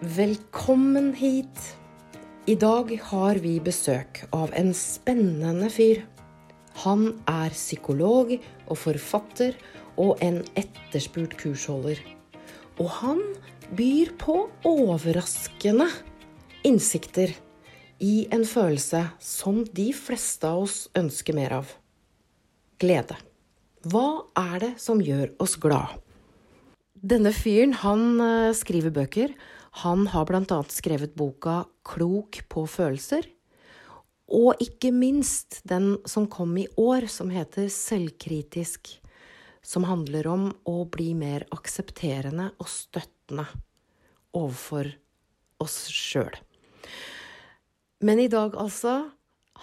Velkommen hit. I dag har vi besøk av en spennende fyr. Han er psykolog og forfatter og en etterspurt kursholder. Og han byr på overraskende innsikter i en følelse som de fleste av oss ønsker mer av. Glede. Hva er det som gjør oss glad? Denne fyren, han eh, skriver bøker. Han har bl.a. skrevet boka 'Klok på følelser'. Og ikke minst den som kom i år, som heter 'Selvkritisk'. Som handler om å bli mer aksepterende og støttende overfor oss sjøl. Men i dag, altså,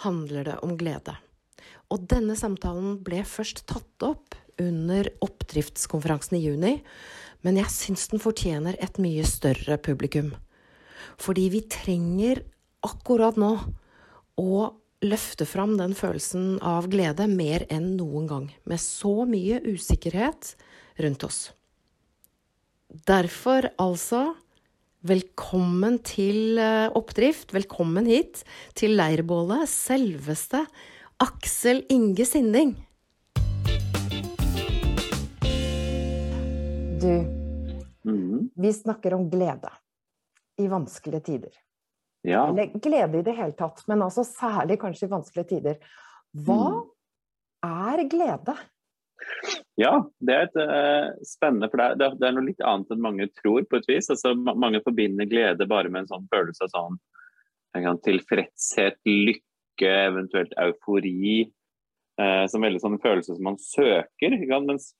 handler det om glede. Og denne samtalen ble først tatt opp under oppdriftskonferansen i juni, men jeg syns den fortjener et mye større publikum. Fordi vi trenger akkurat nå å løfte fram den følelsen av glede mer enn noen gang, med så mye usikkerhet rundt oss. Derfor altså velkommen til eh, oppdrift, velkommen hit til leirbålet, selveste Aksel Inge Sinding. Du, Mhm. vi snakker om glede i vanskelige tider. Ja. Eller glede i det hele tatt, men altså særlig kanskje i vanskelige tider. Hva er glede? ja, det er et, uh, spennende, for det er, det er- er noe litt annet enn mange tror, på et vis. Altså, mange forbinder glede bare med en sånn følelse av sånn tilfredshet, lykke, eventuelt eufori. Eh, som veldig sånn følelse som man søker. Mens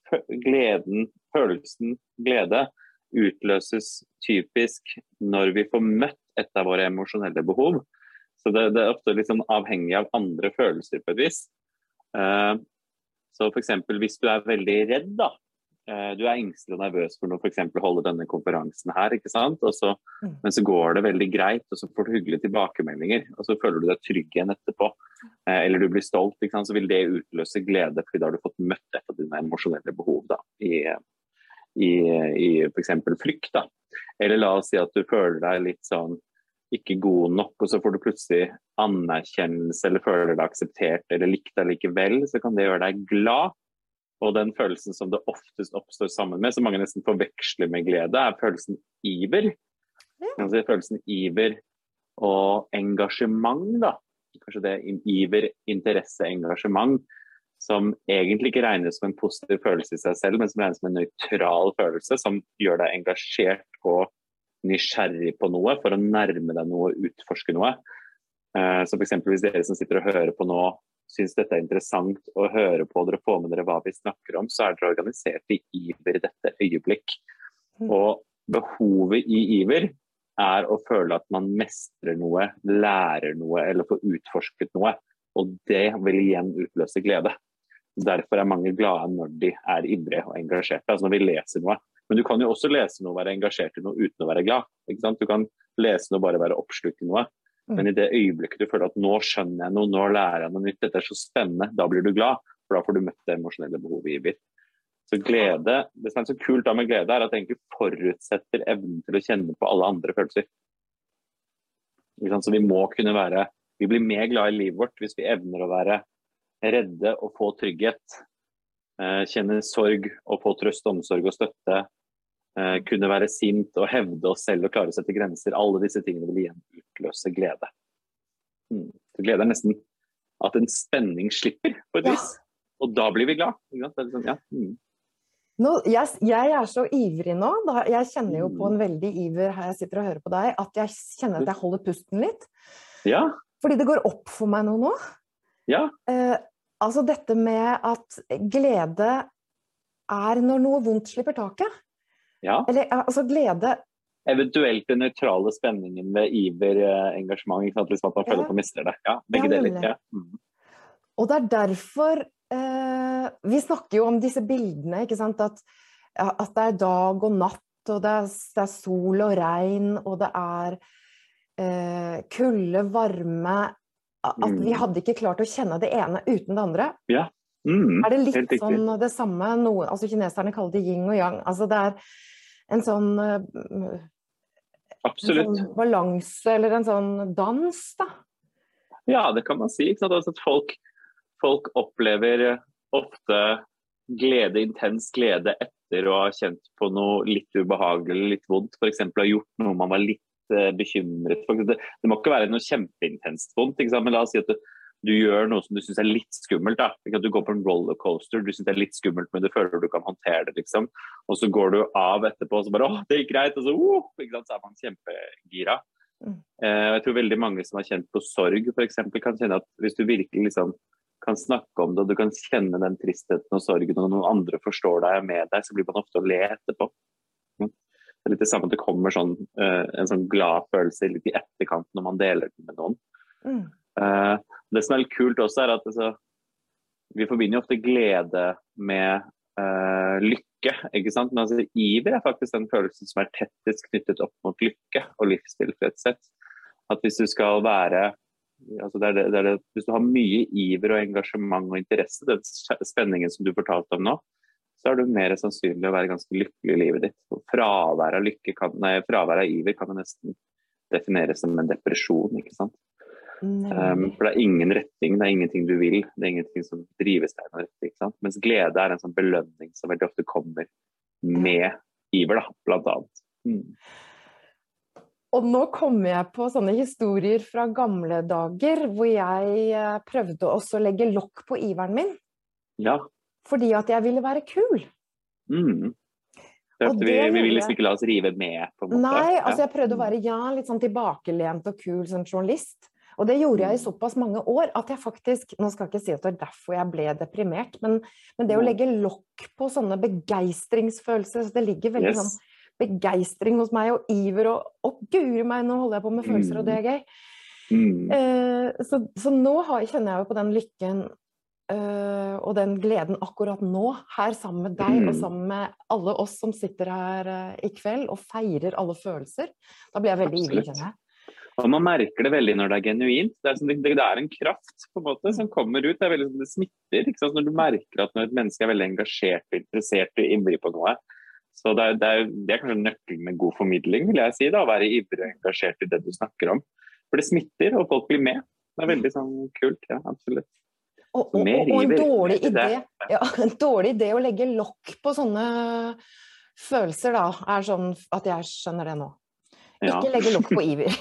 gleden, følelsen glede, utløses typisk når vi får møtt et av våre emosjonelle behov. Så det, det er ofte litt sånn avhengig av andre følelser på et vis. Eh, så f.eks. hvis du er veldig redd, da. Eh, Du er engstelig og nervøs for å eksempel holde denne konferansen her, ikke sant. Så, Mm. men så går det veldig greit, og så får du hyggelige tilbakemeldinger. Og så føler du deg trygg igjen etterpå. Eh, Eller du blir stolt, ikke sant? så vil det utløse glede, fordi da har du fått møtt et av dine emosjonelle behov da, i, i, i f.eks. frykt. da. Eller la oss si at du føler deg litt sånn ikke god nok, og så får du plutselig anerkjennelse eller føler deg akseptert eller likt allikevel, så kan det gjøre deg glad. Og den følelsen som det oftest oppstår sammen med, som mange nesten forveksler med glede, er følelsen iver. Altså følelsen iver og engasjement, da. Kanskje det er iver, interesse, engasjement. Som egentlig ikke regnes som en positiv følelse i seg selv, men som regnes som en nøytral følelse som gjør deg engasjert og nysgjerrig på noe for å nærme deg noe, og utforske noe. Eh, Så f.eks. hvis dere som sitter og hører på nå syns dette er interessant å høre på, dere får med dere hva vi snakker om, så er dere organisert i iver i dette øyeblikk. Mm. Og behovet i iver er å føle at man mestrer noe, lærer noe eller får utforsket noe. Og det vil igjen utløse glede. Derfor er mange glade når de er ivrige og engasjerte. Altså når vi leser noe. Men du kan jo også lese noe og være engasjert i noe uten å være glad. Du kan lese noe og bare være oppslukt i noe. Men i det øyeblikket du føler at nå skjønner jeg noe, nå lærer jeg noe nytt, dette er så spennende, da blir du glad. For da får du møtt det emosjonelle behovet i iver. Så glede, Det som er så kult da med glede, er at det egentlig forutsetter evnen til å kjenne på alle andre følelser. Så vi må kunne være Vi blir mer glad i livet vårt hvis vi evner å være redde og få trygghet. Eh, kjenne sorg og få trøst, omsorg og støtte. Eh, kunne være sint og hevde oss selv og klare å sette grenser. Alle disse tingene vil igjen utløse glede. Mm. Så glede er nesten at en spenning slipper, på et Ja. vis. Og da blir vi glad. Liksom, ja. mm. Nå, jeg, jeg er så ivrig nå. Da, jeg kjenner jo på Mm. en veldig iver her jeg sitter og hører på deg, at jeg kjenner at jeg holder pusten litt. ja. Fordi det går opp for meg nå nå. Ja. Eh, altså dette med at glede er når noe vondt slipper taket. ja. Eller eh, altså glede Eventuelt den nøytrale spenningen ved iver, eh, engasjement. Ikke sant? Liksom at man føler Ja. at man mister det. Ja, begge Ja, deler. Ja. Mm. Og det er derfor eh, Vi snakker jo om disse bildene, ikke sant. At, at det er dag og natt, og det er, det er sol og regn, og det er eh, kulde, varme At Mm. vi hadde ikke klart å kjenne det ene uten det andre. Mm. Er det litt sånn det samme noe, altså Kineserne kaller det yin og yang. altså Det er en sånn eh, Absolutt. En sånn balanse eller en sånn dans, da. Ja, det kan man si. Altså folk, folk opplever ofte glede, intens glede etter å ha kjent på noe litt ubehagelig litt vondt. F.eks. ha gjort noe man var litt uh, bekymret for. Det, det, må ikke være noe kjempeintenst vondt, men la oss si at du, du gjør noe som du syns er litt skummelt. da. Du går på en rollercoaster, du syns det er litt skummelt, men du føler du kan håndtere det. liksom. Og så går du av etterpå og så bare 'Å, det gikk greit', og så, uh, så er man kjempegira. Mm. Uh, jeg tror veldig mange som har kjent på sorg, f.eks., kan kjenne at hvis du virkelig liksom kan snakke om det, og du kan kjenne den tristheten og sorgen, og noen andre forstår deg og med deg, så blir man ofte å le etterpå. Mm. Det er litt det samme at det kommer sånn, uh, en sånn glad følelse litt i etterkant når man deler den med noen. Mm. Uh, det som er litt kult også, er at altså, vi forbinder jo ofte glede med uh, lykke. ikke sant? Men altså, iver er faktisk den følelsen som er tettest knyttet opp mot lykke og livstilfredshet. At hvis du skal være altså det er det, det er det, Hvis du har mye iver og engasjement og interesse, den spenningen som du fortalte om nå, så er du mer sannsynlig å være ganske lykkelig i livet ditt. Og fravær av, lykke nei, fravær av iver kan nesten defineres som en depresjon. ikke sant? Um, for det er ingen retning, det er ingenting du vil. Det er ingenting som drives deg i noen retning. Sant? Mens glede er en sånn belønning som veldig ofte kommer med iver, da, blant annet. Mm. Og nå kommer jeg på sånne historier fra gamle dager hvor jeg eh, prøvde også å legge lokk på iveren min. Ja. Fordi at jeg ville være kul. Mm. Vi, vi ville liksom ikke la oss rive med, på en måte. Nei, altså jeg prøvde å mm. være ja, litt sånn tilbakelent og kul som journalist. Og det gjorde jeg i mm. såpass mange år at jeg faktisk Nå skal jeg ikke si at det er derfor jeg ble deprimert, men, men det å legge lokk på sånne begeistringsfølelser så Det ligger veldig yes. sånn begeistring hos meg og iver og Å, guri meg, nå holder jeg på med følelser, og det er gøy. Mm. Uh, så, så, nå har, kjenner jeg jo på den lykken uh, og den gleden akkurat nå, her sammen med deg mm. og sammen med alle oss som sitter her uh, i kveld og feirer alle følelser. Da blir jeg veldig ivrig, kjenner jeg. Og Man merker det veldig når det er genuint. Det er, som, det, det er en kraft på en måte som kommer ut. Det, er veldig, det smitter. Når du merker at når et menneske er veldig engasjert og interessert og ivrig på noe. Så det er, det er, det er kanskje nøkkelen med god formidling, vil jeg si. da, Å være ivrig og engasjert i det du snakker om. For det smitter, og folk blir med. Det er veldig sånn kult. Ja, absolutt. Og, og, og, en, dårlig idé, ja, en dårlig idé å legge lokk på sånne følelser, da, er sånn at jeg skjønner det nå. Ikke legge lokk på iver.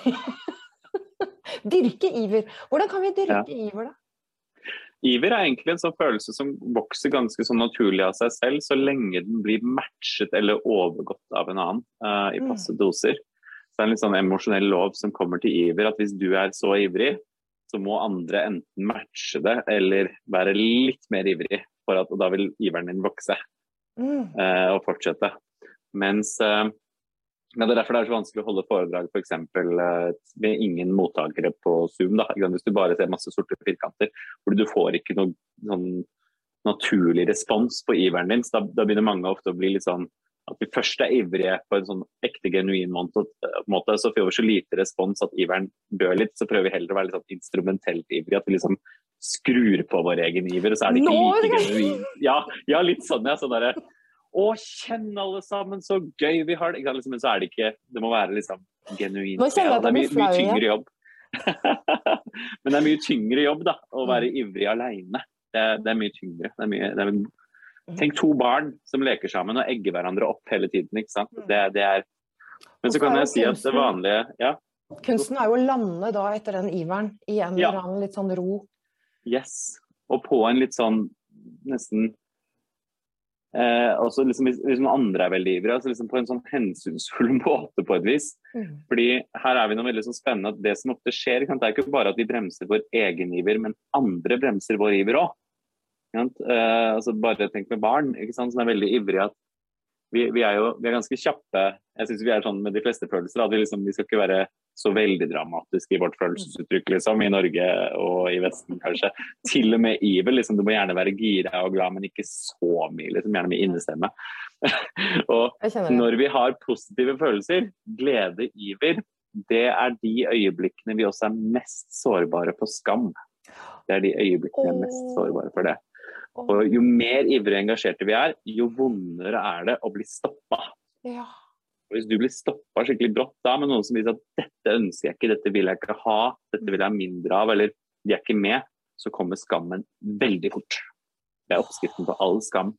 dyrke iver. Hvordan kan vi dyrke ja. iver, da? Iver er egentlig en sånn følelse som vokser ganske sånn naturlig av seg selv, så lenge den blir matchet eller overgått av en annen uh, i passe mm. doser. Så det er en litt sånn emosjonell lov som kommer til iver, at hvis du er så ivrig, så må andre enten matche det eller være litt mer ivrig, for at, og da vil iveren din vokse mm. uh, og fortsette. Mens uh, men Det er derfor det er så vanskelig å holde foredrag For eksempel, med ingen mottakere på Zoom. Da. Hvis du bare ser masse sorte firkanter, hvor du får ikke noe sånn naturlig respons på iveren din. Så da, da, begynner mange ofte å bli litt sånn at vi først er ivrige på en sånn ekte, genuin måte, så får vi så lite respons at iveren dør litt. Så prøver vi heller å være litt sånn instrumentelt ivrig. At vi liksom skrur på vår egen iver, og så er det ikke like genuint. Ja, ja, litt sånn, ja. Sånn der, å, kjenn alle sammen, så gøy vi har det. Men så er det ikke Det må være liksom genuint. At det er mye, mye tyngre jobb. Men det er mye tyngre jobb da, å være mm. ivrig alene. Det, det, er mye tyngre. Det er mye, det er, mm. tenk to barn som leker sammen og egger hverandre opp hele tiden. ikke sant? Mm. Det, det er Men så kan jeg si at det vanlige ja. Kunsten er jo å lande da etter den iveren i en eller annen litt sånn ro. Yes. Og på en litt sånn nesten Eh, også liksom, hvis, hvis, noen andre er veldig ivrige, altså liksom på en sånn hensynsfull måte på et vis. Mm. Fordi her er vi noe veldig sånn spennende at det som ofte skjer, det er ikke bare at vi bremser vår egen iver, men andre bremser vår iver òg. Eh, altså bare tenk med barn ikke sant, som er veldig ivrige. at vi, vi, er jo vi er ganske kjappe. Jeg syns vi er sånn med de fleste følelser. At vi, liksom, vi skal ikke være så veldig dramatisk i vårt følelsesuttrykk, liksom, i Norge og i Vesten kanskje. Til og med iver. Liksom, du må gjerne være gira og glad, men ikke så mye. Liksom, gjerne med innestemme. og når vi har positive følelser, glede, iver, det er de øyeblikkene vi også er mest sårbare på skam. Det er de øyeblikkene vi er mest sårbare for det. Og jo mer ivrige og engasjerte vi er, jo vondere er det å bli stoppa. Ja. Og Hvis du blir stoppa skikkelig brått da med noen som viser at dette ønsker jeg ikke, dette vil jeg ikke ha, dette vil jeg ha mindre av, eller de er ikke med, så kommer skammen veldig fort. Det er oppskriften på all skam.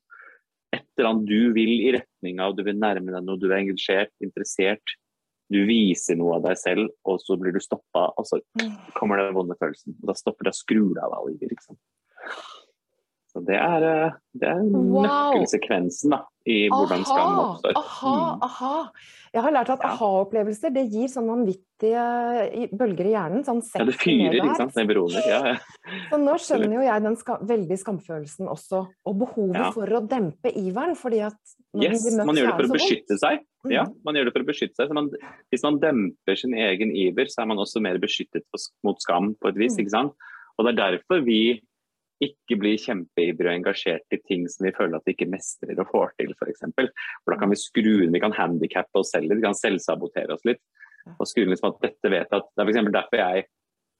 Et eller annet du vil i retning av, du vil nærme deg noe, du er engasjert, interessert. Du viser noe av deg selv, og så blir du stoppa, og så kommer den vonde følelsen. Og da stopper det, skrur deg av livet, liksom. Så det er, eh, det er nøkkelsekvensen da, i hvordan skam oppstår. aha, Mm. aha. Jeg har lært at Ja. aha-opplevelser det gir sånn vanvittige bølger i hjernen. Sånn Ja, det fyrer, ikke sant. Nevroner. Ja, ja. Så nå skjønner jo jeg den ska veldig skamfølelsen også, og behovet Ja. for å dempe iveren. fordi at Yes, man gjør det for å beskytte seg. Ja, Mhm. man gjør det for å beskytte seg. Så man, hvis man demper sin egen iver, så er man også mer beskyttet mot skam på et vis. Mm. ikke sant? Og det er derfor vi ikke bli kjempeivrige og engasjert i ting som vi føler at vi ikke mestrer og får til, f.eks. For da kan vi skru inn, vi kan handikappe oss selv litt, vi kan selvsabotere oss litt. Og skru inn liksom at dette vet at, Det er f.eks. derfor jeg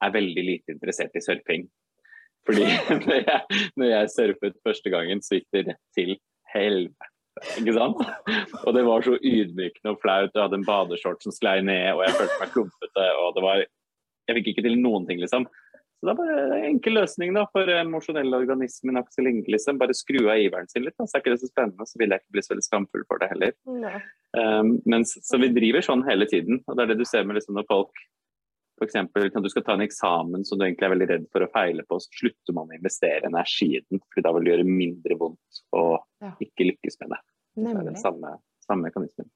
er veldig lite interessert i surfing. Fordi når jeg, når jeg surfet første gangen, så gikk det rett til helvete. Ikke sant? Og det var så ydmykende og flaut. Jeg hadde en badeshorts som sklei ned, og jeg følte meg klumpete. og det var, Jeg fikk ikke til noen ting, liksom. Så det er bare en enkel løsning da, for emosjonelle organismen. Aksel Inge, liksom. Bare skru av iveren sin litt. Da. Så er ikke det så spennende, så vil jeg ikke bli så veldig skamfull for det heller. Um, mens, så vi driver sånn hele tiden. og Det er det du ser med liksom, når folk eksempel, når du skal ta en eksamen som du egentlig er veldig redd for å feile på, så slutter man å investere energi i den, for da vil det gjøre mindre vondt å ikke lykkes med det. Det er den samme, samme mekanismen.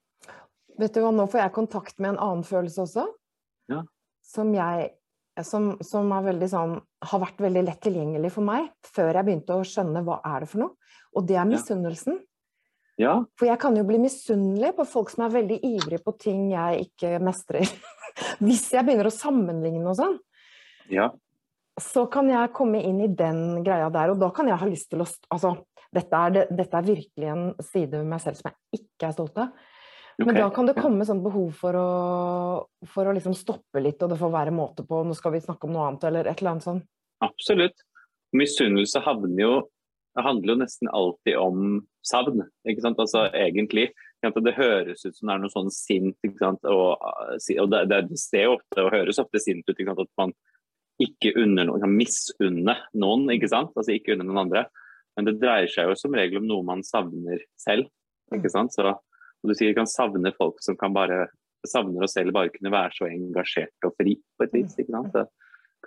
Vet du hva, nå får jeg kontakt med en annen følelse også. Ja. Som jeg som, som veldig sånn, har vært veldig lett tilgjengelig for meg før jeg begynte å skjønne hva er det for noe. Og det er misunnelsen. Ja, For jeg kan jo bli misunnelig på folk som er veldig ivrige på ting jeg ikke mestrer. Hvis jeg begynner å sammenligne og sånn, ja, så kan jeg komme inn i den greia der, og da kan jeg ha lyst til å Altså, dette er, det, dette er virkelig en side ved meg selv som jeg ikke er stolt av. Men da kan det komme sånn behov for å, for å liksom stoppe litt, og det får være måte på, nå skal vi snakke om noe annet, eller et eller annet sånt. Absolutt. Misunnelse jo handler jo nesten alltid om savn, ikke sant. Altså egentlig. Det høres ut som det er noe sånn sint. Og, og det, det, jo ofte og høres ofte sint ut. At man ikke unner noen, kan misunne noen, ikke sant. Altså ikke unne noen andre. Men det dreier seg jo som regel om noe man savner selv, ikke sant. Så og du sier du kan savne folk som kan bare savner oss selv bare kunne være så engasjert og fri på et vis. ikke sant? Det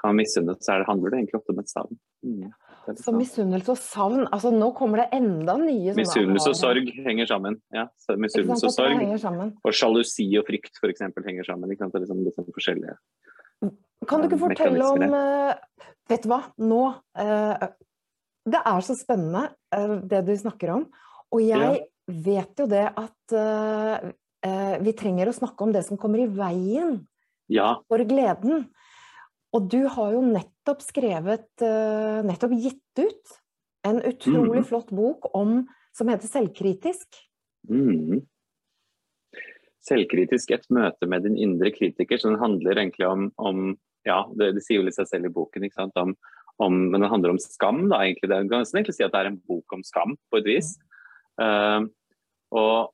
kan misunne, så det, handler det egentlig ofte om et savn. Mm. Så misunnelse og savn, altså nå kommer det enda nye Misunnelse og sorg henger sammen. Ja, Misunnelse og sorg. Og sjalusi og frykt eksempel, henger sammen. Ikke sant? Det er liksom, liksom forskjellige. Kan du ikke fortelle om eh, Vet du hva, nå uh, Det er så spennende uh, det du snakker om. Og jeg vet jo det at eh, vi trenger å snakke om det som kommer i veien Ja, for gleden. Og du har jo nettopp skrevet, uh, nettopp gitt ut en utrolig mm. flott bok om, som heter Selvkritisk. Mm. Selvkritisk et møte med din indre kritiker. Så den handler egentlig om, om ja, det, det sier jo litt seg selv i boken? Om, om, men det handler om skam. da egentlig. Det, kan egentlig si at det er en bok om skam, på et vis. Eh, og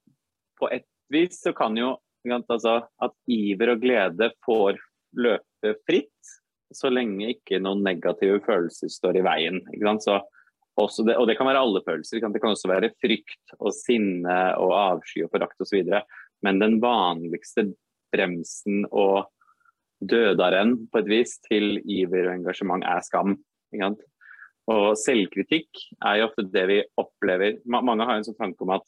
på et vis så kan jo altså, at iver og glede får løpe fritt, så lenge ikke noen negative følelser står i veien. Så det, og det kan være alle følelser. Det kan også være frykt og sinne og avsky og forakt osv. Men den vanligste bremsen og dødaren på et vis til iver og engasjement er skam. Og selvkritikk er jo ofte det vi opplever. Mange har en sånn tanke om at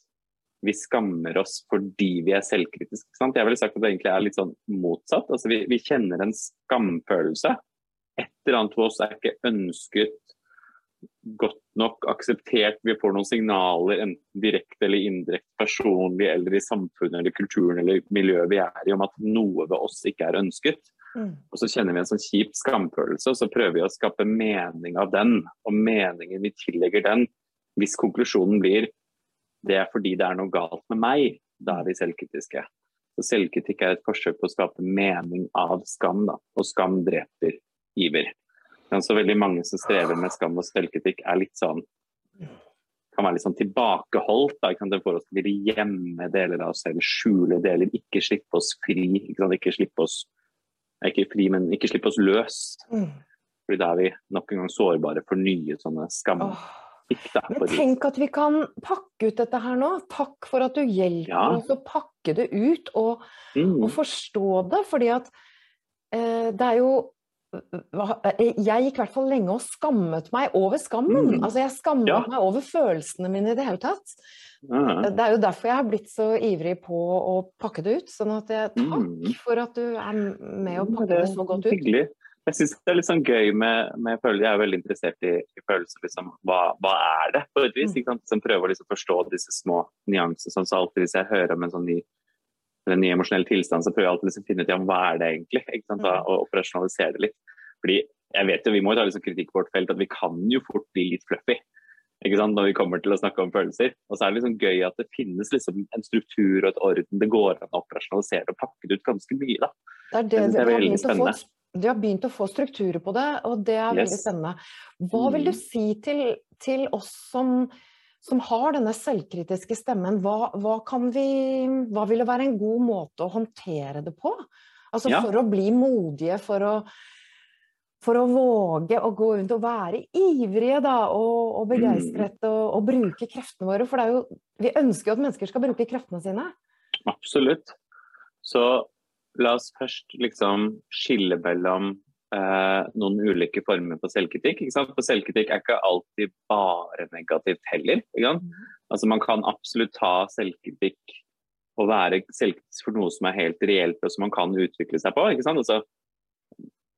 vi skammer oss fordi vi er selvkritiske. sant? Jeg ville sagt at det egentlig er litt sånn motsatt. Altså vi, vi kjenner en skamfølelse. Et eller annet hos oss er ikke ønsket godt nok akseptert. Vi får noen signaler, enten direkte eller indirekte, personlig eller i samfunnet eller kulturen eller miljøet vi er i, om at noe ved oss ikke er ønsket. Mm. Og så kjenner vi en sånn kjip skamfølelse, og så prøver vi å skape mening av den. Og meningen vi tillegger den, hvis konklusjonen blir det er fordi det er noe galt med meg, da er vi selvkritiske. Så Selvkritikk er et forsøk på å skape mening av skam, da. og skam dreper iver. Så veldig mange som strever med skam og selvkritikk, er litt sånn kan være litt sånn tilbakeholdt. Da, Kan det oss til å gjemme deler av oss selv, skjule deler, ikke slippe oss fri. Ikke slippe oss ikke fri, men ikke slippe oss løs. Mm. Fordi da er vi nok en gang sårbare for nye sånne skam. Oh. Men tenk at vi kan pakke ut dette her nå. Takk for at du hjelper ja. oss å pakke det ut og, mm. og forstå det. Fordi at eh, det er jo jeg gikk i hvert fall lenge og skammet meg over skammen. Mm. Altså Jeg skammet ja. meg over følelsene mine i det hele tatt. Mm. Det er jo derfor jeg har blitt så ivrig på å pakke det ut. Sånn at jeg, takk mm. for at du er med og pakker det, så godt ut. Hyggelig. Jeg syns det er litt sånn gøy med, med følelser. Jeg er veldig interessert i, i følelser. Liksom. Hva, hva, er det, på et vis? Mm. Ikke sant? Som prøver å liksom forstå disse små nyansene. Sånn, så alltid hvis jeg hører om en sånn ny eller en ny emosjonell tilstand, så prøver jeg alltid liksom å finne ut ja, hva er det egentlig, ikke sant? Da, mm. og operasjonalisere det litt. Fordi jeg vet jo, Vi må jo ta liksom kritikk på vårt felt at vi kan jo fort bli litt fluffy ikke sant? når vi kommer til å snakke om følelser. Og så er det liksom gøy at det finnes liksom en struktur og et orden. Det går an å operasjonalisere og pakke det ut ganske mye. da. Det er det, det er veldig spennende. Du har begynt å få strukturer på det, og det er yes. veldig spennende. Hva vil du mm. si til, til oss som som har denne selvkritiske stemmen, hva, hva, vi, hva ville være en god måte å håndtere det på? Altså ja. For å bli modige, for å, for å våge å gå rundt og være ivrige da, og, og begeistret mm. og, og, bruke kreftene våre. For jo, vi ønsker jo at mennesker skal bruke kreftene sine. Absolutt. Så la oss først liksom skille mellom eh, noen ulike former for selvkritikk. For selvkritikk er ikke alltid bare negativt heller. Mm. Altså Man kan absolutt ta selvkritikk og være selvkritisk for noe som er helt reelt og som man kan utvikle seg på. Altså,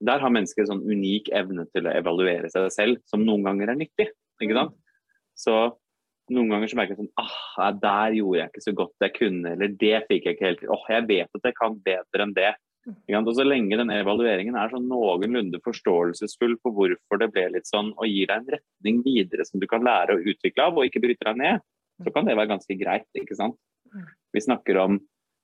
der har mennesker en sånn unik evne til å evaluere seg selv, som noen ganger er nyttig. Så noen ganger så merker jeg sånn ah, der gjorde jeg ikke så godt jeg kunne, eller det fikk jeg ikke helt til. Åh, jeg vet at jeg kan bedre enn det. Og så lenge den evalueringen er sånn noenlunde forståelsesfull på hvorfor det ble litt sånn, og gir deg en retning videre som du kan lære å utvikle av, og ikke bryter deg ned, så kan det være ganske greit. ikke sant? Vi snakker om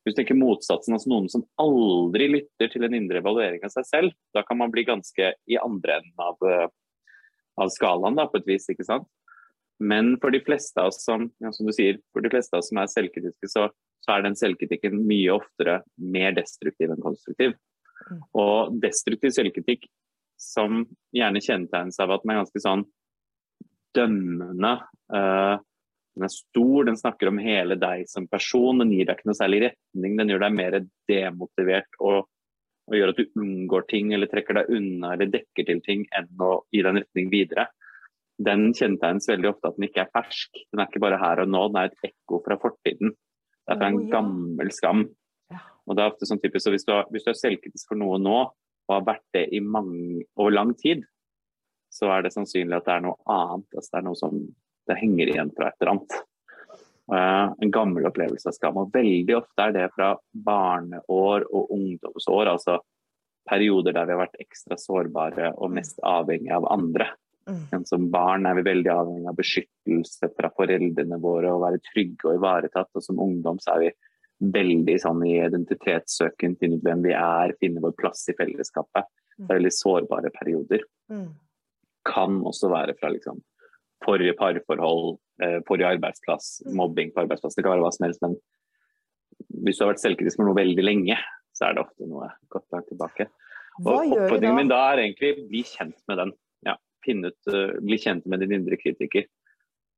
hvis du tenker motsatsen, altså noen som aldri lytter til en indre evaluering av seg selv, da kan man bli ganske i andre enden av, eh, av skalaen, da, på et vis. ikke sant? Men for de fleste av oss som, ja, som du sier, for de fleste av oss som er selvkritiske, så så er den selvkritikken mye oftere mer destruktiv enn konstruktiv. Mm. Og destruktiv selvkritikk som gjerne kjennetegnes av at den er ganske sånn dømmende. Uh, den er stor, den snakker om hele deg som person, den gir deg ikke noe særlig retning. Den gjør deg mer demotivert og, og gjør at du unngår ting eller trekker deg unna eller dekker til ting enn å gi deg en retning videre. Den kjennetegnes veldig ofte at den ikke er fersk. Den er ikke bare her og nå, den er et ekko fra fortiden. Det er fra en gammel skam. Og det er ofte sånn typisk, så hvis du, har, hvis du er selvkritisk for noe nå, og har vært det i mange, over lang tid, så er det sannsynlig at det er noe annet. Altså det er noe som det henger igjen fra et eller annet. Uh, en gammel opplevelse av skam. Og veldig ofte er det fra barneår og ungdomsår, altså perioder der vi har vært ekstra sårbare og mest avhengige av andre. Mm. Som barn er vi veldig avhengig av beskyttelse fra foreldrene våre, og være trygge og ivaretatt. Og som ungdom så er vi veldig sånn i identitetssøken, finne ut hvem vi er, finne vår plass i fellesskapet. Mm. Det er veldig sårbare perioder. Mm. Kan også være fra liksom, forrige parforhold, eh, forrige arbeidsplass, mobbing på arbeidsplass. Det kan være hva som helst, men hvis du har vært selvkritisk for noe veldig lenge, så er det ofte noe godt langt tilbake. Og Oppfordringen min da er egentlig bli kjent med den ut, uh, bli kjent med din indre kritiker.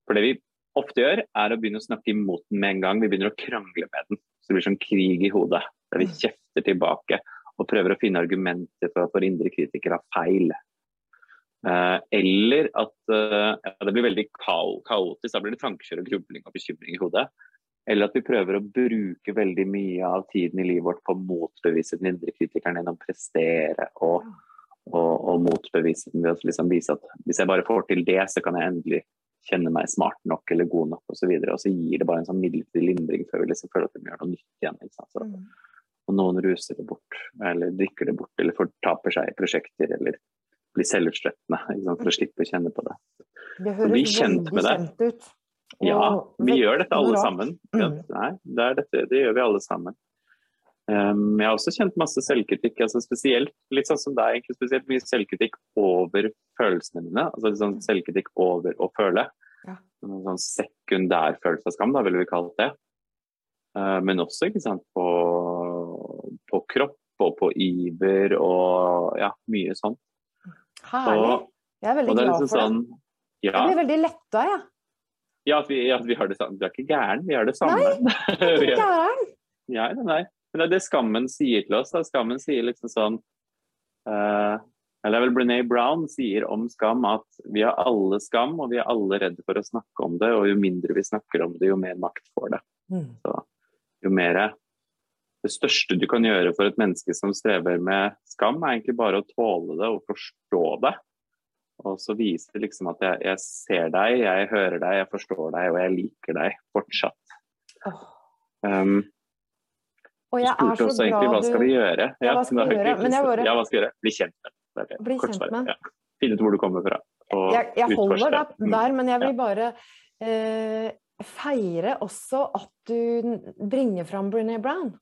For det vi ofte gjør, er å begynne å snakke imot den med en gang. Vi begynner å krangle med den. Så det blir sånn krig i hodet. Der vi mm. kjefter tilbake og prøver å finne argumenter for at vår indre kritiker har feil. Uh, eller at uh, ja, det blir veldig kaotisk. Da blir det tankekjør og grubling og bekymring i hodet. Eller at vi prøver å bruke veldig mye av tiden i livet vårt på å motbevise den indre kritikeren gjennom å prestere og og, og motbevise den ved å liksom vise at hvis jeg bare får til det, så kan jeg endelig kjenne meg smart nok eller god nok osv. Og, så og så gir det bare en sånn midlertidig lindring før vi liksom føler at vi gjør noe nytt igjen. Så, mm. og noen ruser det bort, eller drikker det bort, eller fortaper seg i prosjekter, eller blir selvutslettende for å slippe å kjenne på det. Det høres bli kjent det. kjent ut. Ja, vi gjør dette alle sammen. Ja, mm. nei, det, dette, det gjør vi alle sammen. Um, jeg har også kjent masse selvkritikk, altså spesielt litt sånn som deg, egentlig spesielt mye selvkritikk over følelsene mine. altså sånn Selvkritikk over å føle. Ja. en sånn sekundær følelse av skam, da ville vi kalt det. Uh, men også ikke sant, på, på, kropp og på iver og ja, mye sånn. Herlig. jeg er veldig glad liksom for det. Sånn, ja. Jeg blir veldig letta, jeg. Ja. Ja, at vi, at vi, har det samme. Du er ikke gæren, vi har det samme. Nei, du er ikke gæren. ja, nei, Men det er det skammen sier til oss. Da. Skammen sier liksom sånn uh, eller vel Brené Brown sier om skam at vi har alle skam, og vi er alle redde for å snakke om det. Og jo mindre vi snakker om det, jo mer makt får det. Mm. Så jo mer Det største du kan gjøre for et menneske som strever med skam, er egentlig bare å tåle det og forstå det. Og så viser det liksom at jeg, jeg ser deg, jeg hører deg, jeg forstår deg, og jeg liker deg fortsatt. Oh. Um, er så også egentlig, hva skal vi gjøre? Ja, hva skal vi gjøre? Men jeg bare... Ja, hva skal vi gjøre? Bli kjent med bli kjent med. Ja. Finne ut hvor du kommer fra. Jeg, jeg holder deg mm. der, men jeg vil bare eh, feire også at du bringer fram Brené Brown.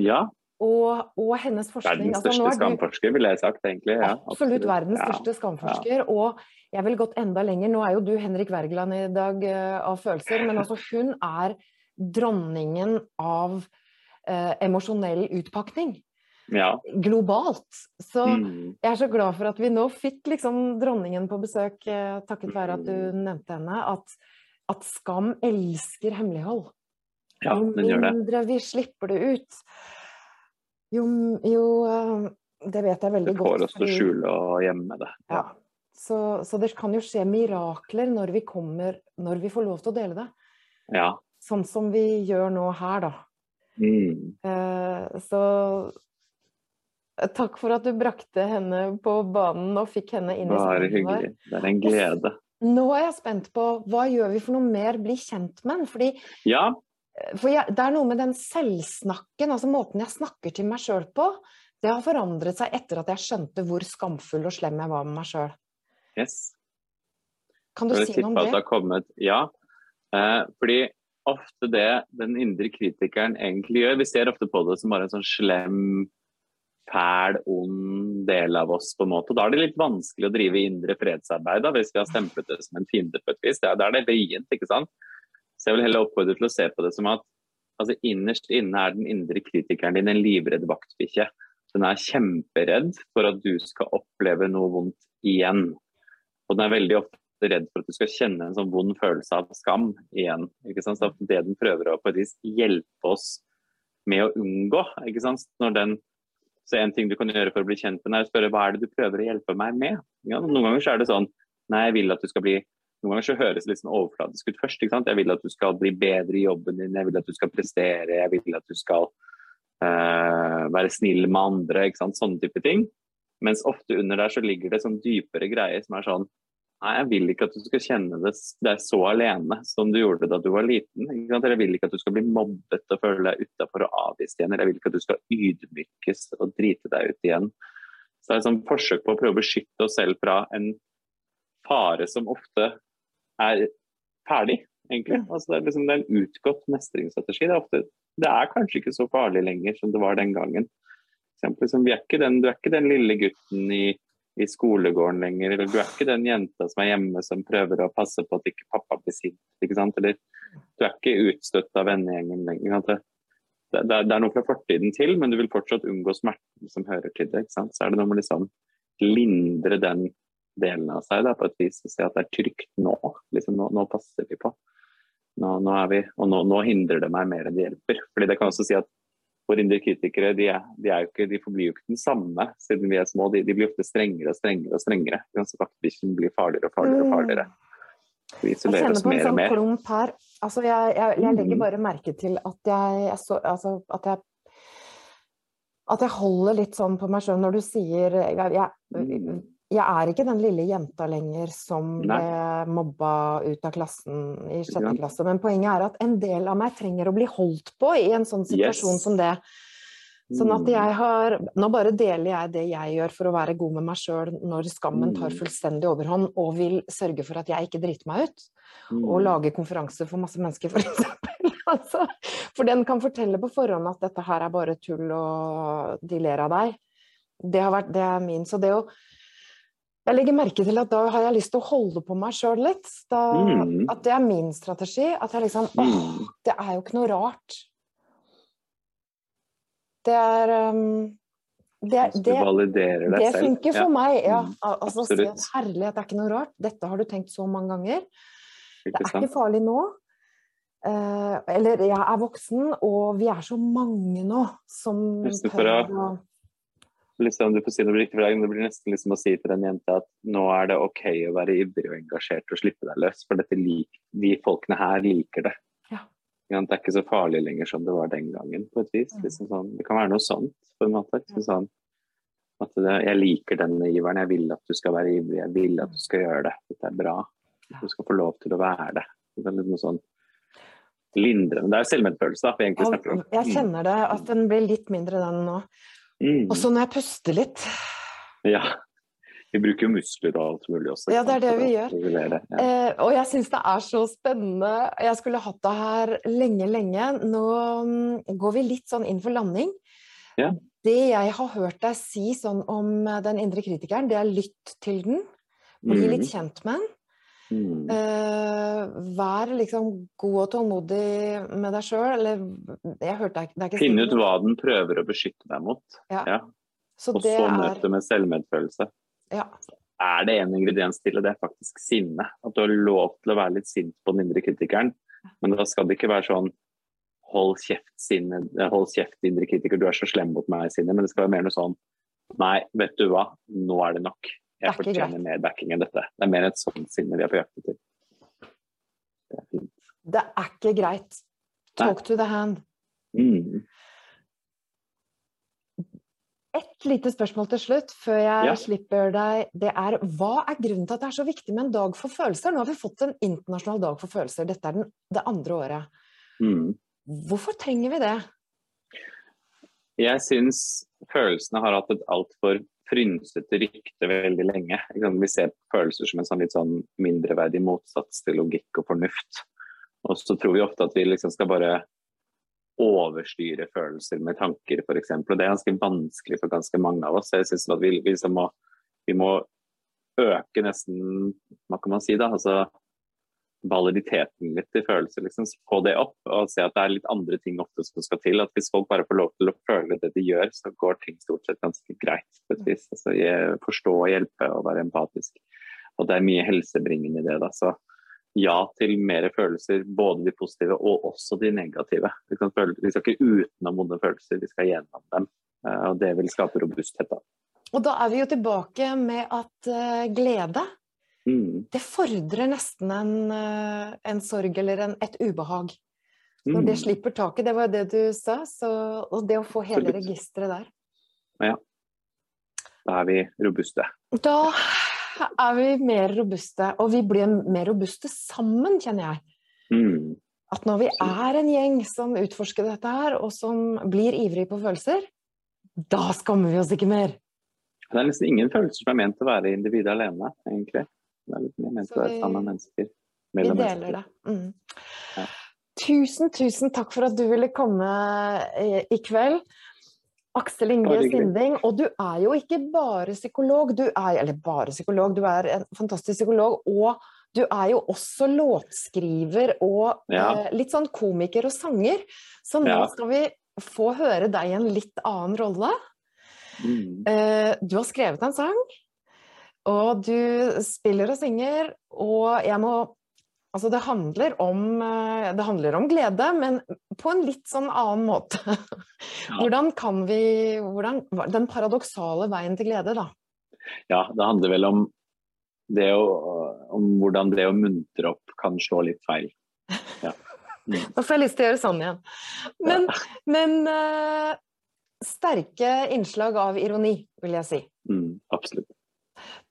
Ja. Og, og, hennes forskning. Verdens altså, største altså, skamforsker, ville jeg sagt, egentlig. Ja, absolutt, absolutt verdens største skamforsker. Og jeg vil gått enda lenger. Nå er jo du Henrik Wergeland i dag uh, av følelser, men altså hun er dronningen av uh, emosjonell utpakning ja. globalt. Så mm. jeg er så glad for at vi nå fikk liksom dronningen på besøk, eh, takket være at du mm. nevnte henne, at, at skam elsker hemmelighold. Ja. Jo mindre vi slipper det ut, jo, jo eh, Det vet jeg veldig godt. Det får oss til å skjule og gjemme det. Ja. ja. Så, så, det kan jo skje mirakler når vi kommer Når vi får lov til å dele det. Ja. Sånn som vi gjør nå her, da. Mm. Eh, så Takk for at du brakte henne på banen og fikk henne inn i Bare hyggelig. Det er en glede. Nå er jeg spent på hva gjør vi for noe mer bli kjent med Fordi ja. for jeg, det er noe med den selvsnakken, altså måten jeg snakker til meg sjøl på, det har forandret seg etter at jeg skjønte hvor skamfull og slem jeg var med meg sjøl. Yes. Kan du si noe om det? det kommet, ja. Eh, fordi ofte det den indre kritikeren egentlig gjør Vi ser ofte på det som bare en sånn slem fæl, ond del av oss, på en måte. Da er det litt vanskelig å drive indre fredsarbeid da, hvis vi har stemplet det som en fiende på et vis. Da er det vrient, ikke sant. Så jeg vil heller oppfordre til å se på det som at altså, innerst inne er den indre kritikeren din en livredd vaktbikkje. Den er kjemperedd for at du skal oppleve noe vondt igjen. Og den er veldig ofte redd for at du skal kjenne en sånn vond følelse av skam igjen. Ikke? Så det den prøver å på et vis hjelpe oss med å unngå, ikke sant? når den så en ting du kan gjøre for å bli kjent med er å spørre hva er det du prøver å hjelpe meg med. Ja, noen ganger så er det sånn Nei, jeg vil at du skal bli Noen ganger så høres det litt sånn overfladisk ut først. Jeg vil at du skal bli bedre i jobben din, jeg vil at du skal prestere, jeg vil at du skal uh, være snill med andre. ikke sant? Sånne type ting. Mens ofte under der så ligger det sånn dypere greier som er sånn Nei, jeg vil ikke at du skal kjenne deg så alene som du gjorde da du var liten. Jeg vil ikke at du skal bli mobbet og føle deg utafor og avvist igjen. Eller jeg vil ikke at du skal ydmykes og drite deg ut igjen. Så det er et sånn forsøk på å prøve å beskytte oss selv fra en fare som ofte er ferdig, egentlig. Altså det, er liksom, det er en utgått mestringsstrategi. Det er, ofte, det er kanskje ikke så farlig lenger som det var den gangen. Eksempel, liksom, er den, du er ikke den lille gutten i i skolegården lenger. Eller du er ikke den jenta som er hjemme som prøver å passe på at ikke pappa blir sint. Eller du er ikke utstøtt av vennegjengen lenger. Det, det, det, er noe fra fortiden til, men du vil fortsatt unngå smerten som hører til det. Ikke sant? Så er det noe med liksom lindre den delen av seg da, på et vis og se at det er trygt nå. Liksom, nå, nå passer vi på. Nå, nå er vi, og nå, nå, hindrer det meg mer enn det hjelper. Fordi det kan også si at våre indre kritikere de, de, ikke, de, forblir jo ikke den samme siden vi er små. De, de blir ofte strengere og strengere og strengere. Så vaktbikkjen blir farligere og farligere. og farligere. Vi isolerer oss mer og mer. Sånn klump her. Altså, jeg, jeg, jeg, legger mm. bare merke til at jeg, jeg så, altså, at jeg at jeg holder litt sånn på meg sjøl når du sier jeg, mm jeg er ikke den lille jenta lenger som ble mobba ut av klassen i sjette klasse. Men poenget er at en del av meg trenger å bli holdt på i en sånn situasjon yes. som det. Sånn at jeg mm. har Nå bare deler jeg det jeg gjør for å være god med meg sjøl når skammen tar mm. fullstendig overhånd, og vil sørge for at jeg ikke driter meg ut. Og mm. lage konferanse for masse mennesker, f.eks. For, altså, for den kan fortelle på forhånd at dette her er bare tull, og de ler av deg. Det, har vært, det er min. Så det å Jeg legger merke til at da har jeg lyst til å holde på meg sjøl litt. Da, Mm. At det er min strategi. At jeg liksom Åh, Mm. det er jo ikke noe rart. Det er um, det, det, det, validerer deg det selv. funker for Ja, meg, ja. Mm, Al- Altså si at herlighet, det er ikke noe rart. Dette har du tenkt så mange ganger. Det er sant? ikke farlig nå. Eh, eller jeg er voksen, og vi er så mange nå som Nesten for å Liksom, du får si det, blir, det blir nesten liksom å si til en jente at nå er det ok å være ivrig og engasjert og slippe deg løs, for dette lik, de folkene her liker det. Ja. Det er ikke så farlig lenger som det var den gangen, på et vis. Mm. Liksom sånn, det kan være noe sånt, på en måte. Liksom sånn, at det, jeg liker denne iveren, jeg vil at du skal være ivrig, jeg vil at du skal gjøre det. Dette er bra. Du skal få lov til å være det. Det er litt noe sånn lindrende. Det er selvmedfølelse, da, vi egentlig snakker om. Jeg kjenner det, at den blir litt mindre, den nå. Mm. Og så når jeg puster litt Ja. Vi bruker jo muskler og alt mulig også. Ja, det er det vi gjør. Ja. eh, Og jeg syns det er så spennende. Jeg skulle hatt det her lenge, lenge. Nå mm, går vi litt sånn inn for landing. Ja. Det jeg har hørt deg si sånn om den indre kritikeren, det er lytt til den. Bli litt kjent med den. Mm. Eh, vær liksom god og tålmodig med deg sjøl, eller Jeg hørte deg det er ikke Finn ut hva den prøver å beskytte deg mot, Ja. ja. Så og det så er møte med selvmedfølelse. ja. Er det en ingrediens til det, det er faktisk sinne. At du har lov til å være litt sint på den indre kritikeren, men da skal det ikke være sånn Hold kjeft, sinne, hold kjeft, indre kritiker, du er så slem mot meg, sinne. Men det skal være mer noe sånn Nei, vet du hva, nå er det nok. Det er Jeg ikke fortjener greit. mer backing enn dette. Det er mer et sånt sinne vi er på jakt etter. Det er fint. Det er ikke greit. Talk to the hand. Mm. Et lite spørsmål til slutt, før jeg Ja. slipper deg. Det er hva er grunnen til at det er så viktig med en dag for følelser? Nå har vi fått en internasjonal dag for følelser. Dette er den, det andre året. Mm. Hvorfor trenger vi det? Jeg syns følelsene har hatt et altfor frynsete rykte veldig lenge. Vi ser følelser som en sånn litt sånn mindreverdig motsats til logikk og fornuft. Og så tror vi ofte at vi liksom skal bare overstyre følelser med tanker, f.eks. Og det er ganske vanskelig for ganske mange av oss. Jeg synes at vi, vi, må, vi må øke nesten Hva kan man si, da? Altså validiteten litt i følelser. Liksom. Få det opp og se at det er litt andre ting ofte som skal til. At hvis folk bare får lov til å føle det de gjør, så går ting stort sett ganske greit. på et vis. Altså, forstå og hjelpe og være empatisk. Og det er mye helsebringende i det. da, så ja til mer følelser, både de positive og også de negative. Vi, føle, vi skal ikke utenom vonde følelser, vi skal gjennom dem. Eh, Og det vil skape robusthet. da. Og da er vi jo tilbake med at eh, glede, Mm. det fordrer nesten en, eh, en sorg eller en, et ubehag. Når Mm. det slipper taket, det var det du sa, så, og det å få hele registeret der. Da er vi robuste. Da er vi mer robuste, og vi blir mer robuste sammen, kjenner jeg. Mm. At når vi er en gjeng som utforsker dette her, og som blir ivrig på følelser, da skammer vi oss ikke mer. Det er nesten ingen følelser som er ment å være individet alene, egentlig. Det er litt mer ment Så å være vi- sammen mennesker. Vi deler mennesker. det. Mm. Ja. Tusen, tusen takk for at du ville komme i, i kveld. Aksel Inge. Sinding, og du er jo ikke bare psykolog, du er, eller bare psykolog, du er en fantastisk psykolog, og du er jo også låtskriver og Ja. eh, litt sånn komiker og sanger. Så nå Ja. skal vi få høre deg i en litt annen rolle. Mm. Eh, du har skrevet en sang, og du spiller og synger, og jeg må Altså, det handler om eh, Det handler om glede, men på en litt sånn annen måte. Hvordan kan vi hvordan, Den paradoksale veien til glede, da. Ja, det handler vel om det å, om hvordan det å muntre opp kan slå litt feil. Ja. Mm. Nå får jeg lyst til å gjøre sånn igjen. Men, men uh, sterke innslag av ironi, vil jeg si. Mm, absolutt.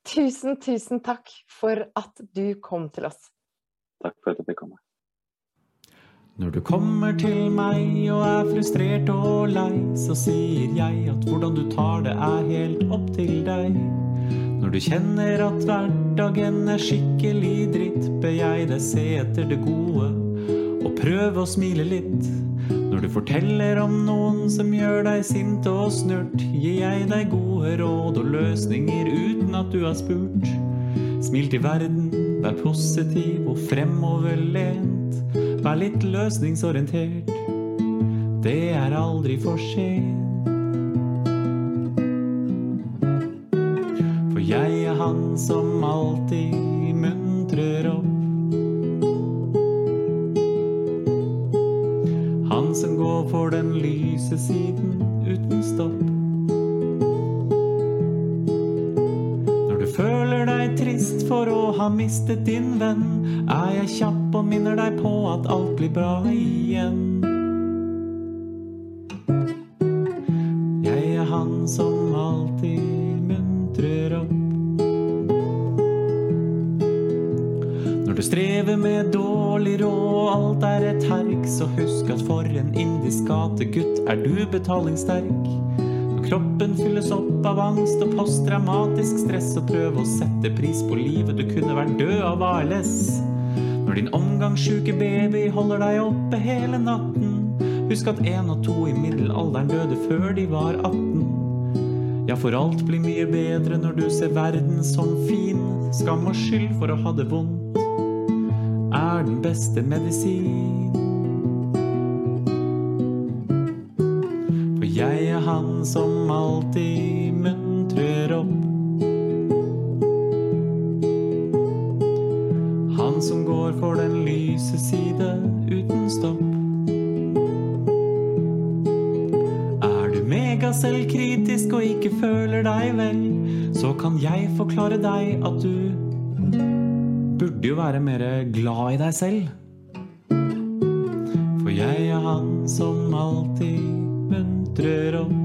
Tusen, tusen takk for at du kom til oss. Takk for at jeg fikk komme. Når du kommer til meg og er frustrert og lei, så sier jeg at hvordan du tar det er helt opp til deg. Når du kjenner at hverdagen er skikkelig dritt, ber jeg deg se etter det gode og prøve å smile litt. Når du forteller om noen som gjør deg sint og snurt, gir jeg deg gode råd og løsninger uten at du har spurt. Smil til verden, vær positiv og fremoverlent. Vær litt løsningsorientert. Det er aldri for sent. For jeg er han som alltid muntrer opp. Han som går for den lyse siden uten stopp. Mistet din venn, er jeg kjapp og minner deg på at alt blir bra igjen. Jeg er han som alltid muntrer opp. Når du strever med dårlig råd alt er et herk, så husk at for en indisk gategutt er du betalingssterk. Når kroppen fylles opp av angst og posttraumatisk stress, og prøve å sette pris på livet, du kunne vært død av ALS. Når din omgangssjuke baby holder deg oppe hele natten, husk at en og to i middelalderen døde før de var 18. Ja, for alt blir mye bedre når du ser verden som fin. Skam og skyld for å ha det vondt er den beste medisin. For jeg er han som alltid jeg forklare deg at du burde jo være mer glad i deg selv. For jeg er han som alltid muntrer opp.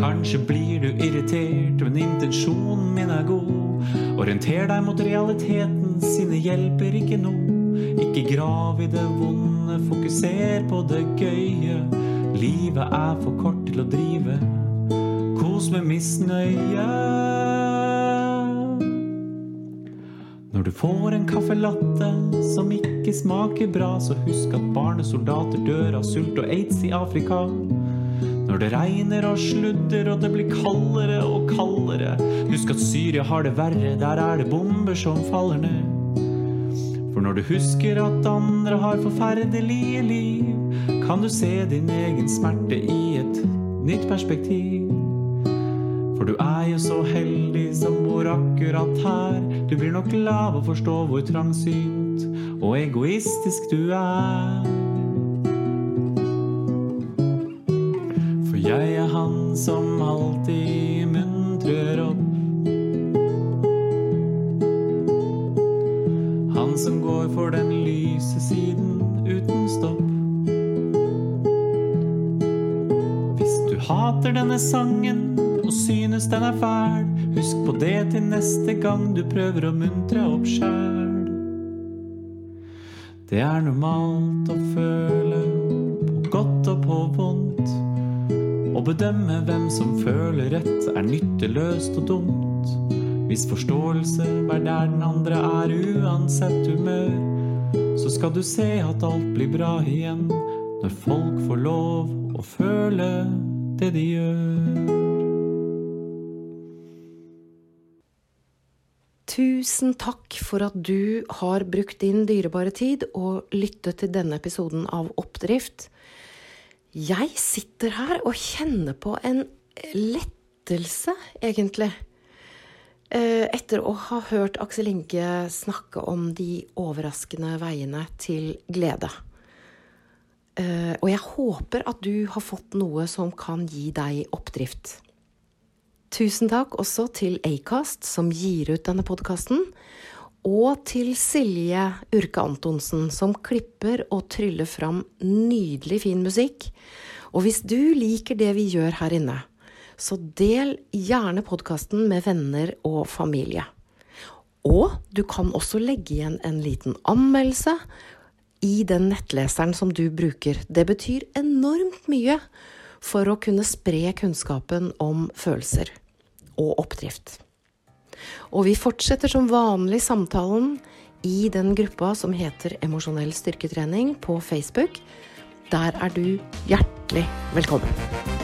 Kanskje blir du irritert, men intensjonen min er god. Orienter deg mot realiteten, sinne hjelper ikke noe. Ikke grav i det vonde, fokuser på det gøye. Livet er for kort til å drive. Kos med misnøye. Når du får en kaffelatte som ikke smaker bra, så husk at barnesoldater dør av sult og aids i Afrika. Når det regner og sludder og det blir kaldere og kaldere, husk at Syria har det verre, der er det bomber som faller ned. For når du husker at andre har forferdelige liv, kan du se din egen smerte i et nytt perspektiv. Er jo så heldig som bor akkurat her. Du blir nok glad av å forstå hvor trangsynt og egoistisk du er. For jeg er han som alltid muntrer opp. Han som går for den lyse siden uten stopp. Hvis du hater denne sangen den er fæl, husk på det til neste gang du prøver å muntre opp sjæl. Det er normalt å føle på godt og på vondt. Å bedømme hvem som føler rett, er nytteløst og dumt. Hvis forståelse er der den andre er, uansett humør, så skal du se at alt blir bra igjen når folk får lov å føle det de gjør. Tusen takk for at du har brukt din dyrebare tid og lyttet til denne episoden av Oppdrift. Jeg sitter her og kjenner på en lettelse, egentlig. Eh, etter å ha hørt Aksel Inge snakke om de overraskende veiene til glede. Eh, og jeg håper at du har fått noe som kan gi deg oppdrift. Tusen takk også til Acast, som gir ut denne podkasten. Og til Silje Urke Antonsen, som klipper og tryller fram nydelig fin musikk. Og hvis du liker det vi gjør her inne, så del gjerne podkasten med venner og familie. Og du kan også legge igjen en liten anmeldelse i den nettleseren som du bruker. Det betyr enormt mye for å kunne spre kunnskapen om følelser og oppdrift. Og vi fortsetter som vanlig samtalen i den gruppa som heter Emosjonell styrketrening på Facebook. Der er du hjertelig velkommen.